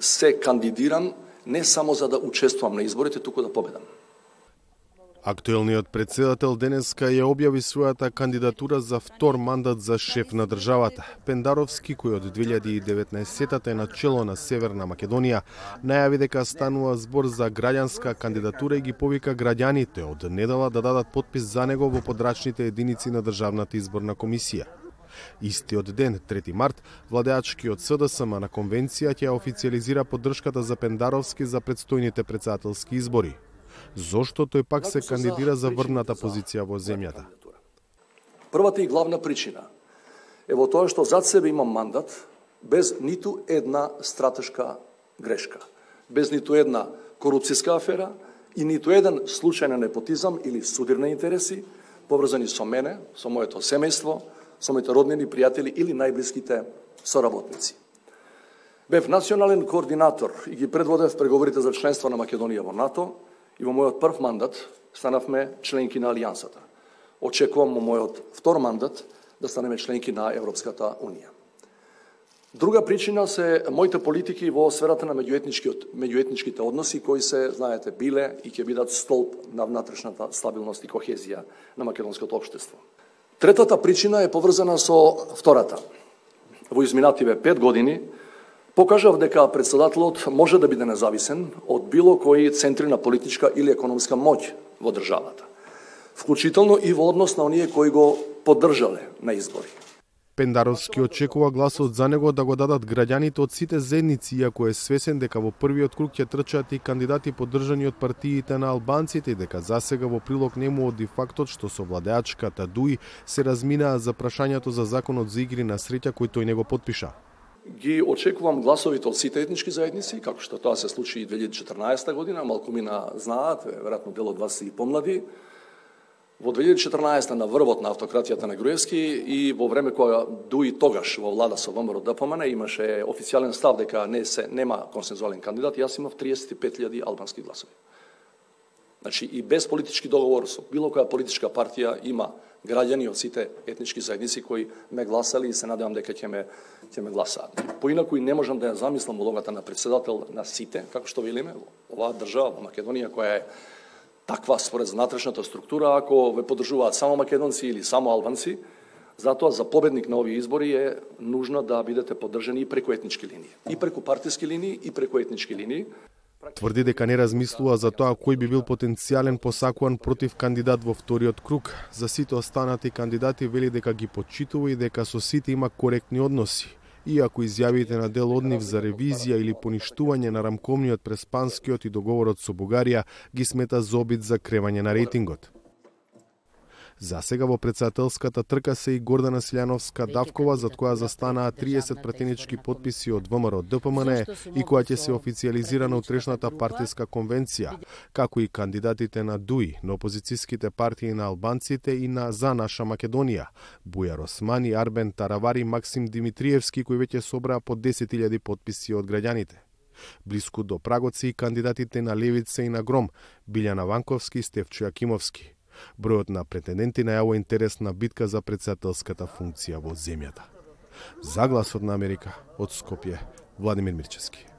се кандидирам не само за да учествувам на изборите, туку да победам. Актуелниот председател денеска ја објави својата кандидатура за втор мандат за шеф на државата. Пендаровски, кој од 2019-тата е на чело на Северна Македонија, најави дека станува збор за граѓанска кандидатура и ги повика граѓаните од недела да дадат подпис за него во подрачните единици на Државната изборна комисија. Истиот ден, 3 март, владеачкиот СДСМ на конвенција ќе официализира поддршката за Пендаровски за предстојните председателски избори зошто тој пак се кандидира за врвната позиција во земјата? Првата и главна причина е во тоа што зад себе имам мандат без ниту една стратешка грешка, без ниту една корупцијска афера и ниту еден случај на непотизам или судир на интереси поврзани со мене, со моето семејство, со моите роднини, пријатели или најблиските соработници. Бев национален координатор и ги предводев преговорите за членство на Македонија во НАТО, и во мојот прв мандат станавме членки на Алијансата. Очекувам во мојот втор мандат да станеме членки на Европската Унија. Друга причина се моите политики во сферата на меѓуетничките односи кои се, знаете, биле и ќе бидат столб на внатрешната стабилност и кохезија на македонското општество. Третата причина е поврзана со втората. Во изминативе пет години покажав дека председателот може да биде независен од било кои центри на политичка или економска моќ во државата, вклучително и во однос на оние кои го поддржале на избори. Пендаровски очекува гласот за него да го дадат граѓаните од сите зедници, иако е свесен дека во првиот круг ќе трчат и кандидати поддржани од партиите на албанците и дека засега во прилог нему оди фактот што со владеачката ДУИ се разминаа за прашањето за законот за игри на среќа кој тој не го подпиша ги очекувам гласовите од сите етнички заедници, како што тоа се случи и 2014 година, малку мина знаат, веројатно дел од вас и помлади. Во 2014 на врвот на автократијата на Груевски и во време кога дуи тогаш во влада со ВМРО ДПМН имаше официјален став дека не се нема консензуален кандидат, јас имав 35.000 албански гласови. Значи и без политички договор со било која политичка партија има граѓани од сите етнички заедници кои ме гласали и се надевам дека ќе ме ќе ме гласаат. Поинаку и не можам да ја замислам улогата на председател на сите, како што велиме, оваа држава во Македонија која е таква според внатрешната структура, ако ве подржуваат само македонци или само албанци, затоа за победник на овие избори е нужно да бидете поддржани и преку етнички линии, и преку партиски линии, и преку етнички линии. Тврди дека не размислува за тоа кој би бил потенцијален посакуван против кандидат во вториот круг. За сите останати кандидати вели дека ги почитува и дека со сите има коректни односи. Иако изјавите на дел од нив за ревизија или поништување на рамковниот преспанскиот и договорот со Бугарија ги смета за обид за кревање на рейтингот. За сега во председателската трка се и Гордана Силјановска Давкова, за која застанаа 30 пратенички подписи од ВМРО ДПМН и која ќе се официализира на утрешната партиска конвенција, како и кандидатите на ДУИ, на опозицијските партии на албанците и на За наша Македонија, Бујар Османи, Арбен Таравари, Максим Димитриевски, кои веќе собраа по 10.000 подписи од граѓаните. Блиску до прагот се и кандидатите на Левица и на Гром, Билјана Ванковски и Стевчо Јакимовски. Бројот на претенденти најавува интересна битка за председателската функција во земјата. Загласот на Америка од Скопје, Владимир Мирчевски.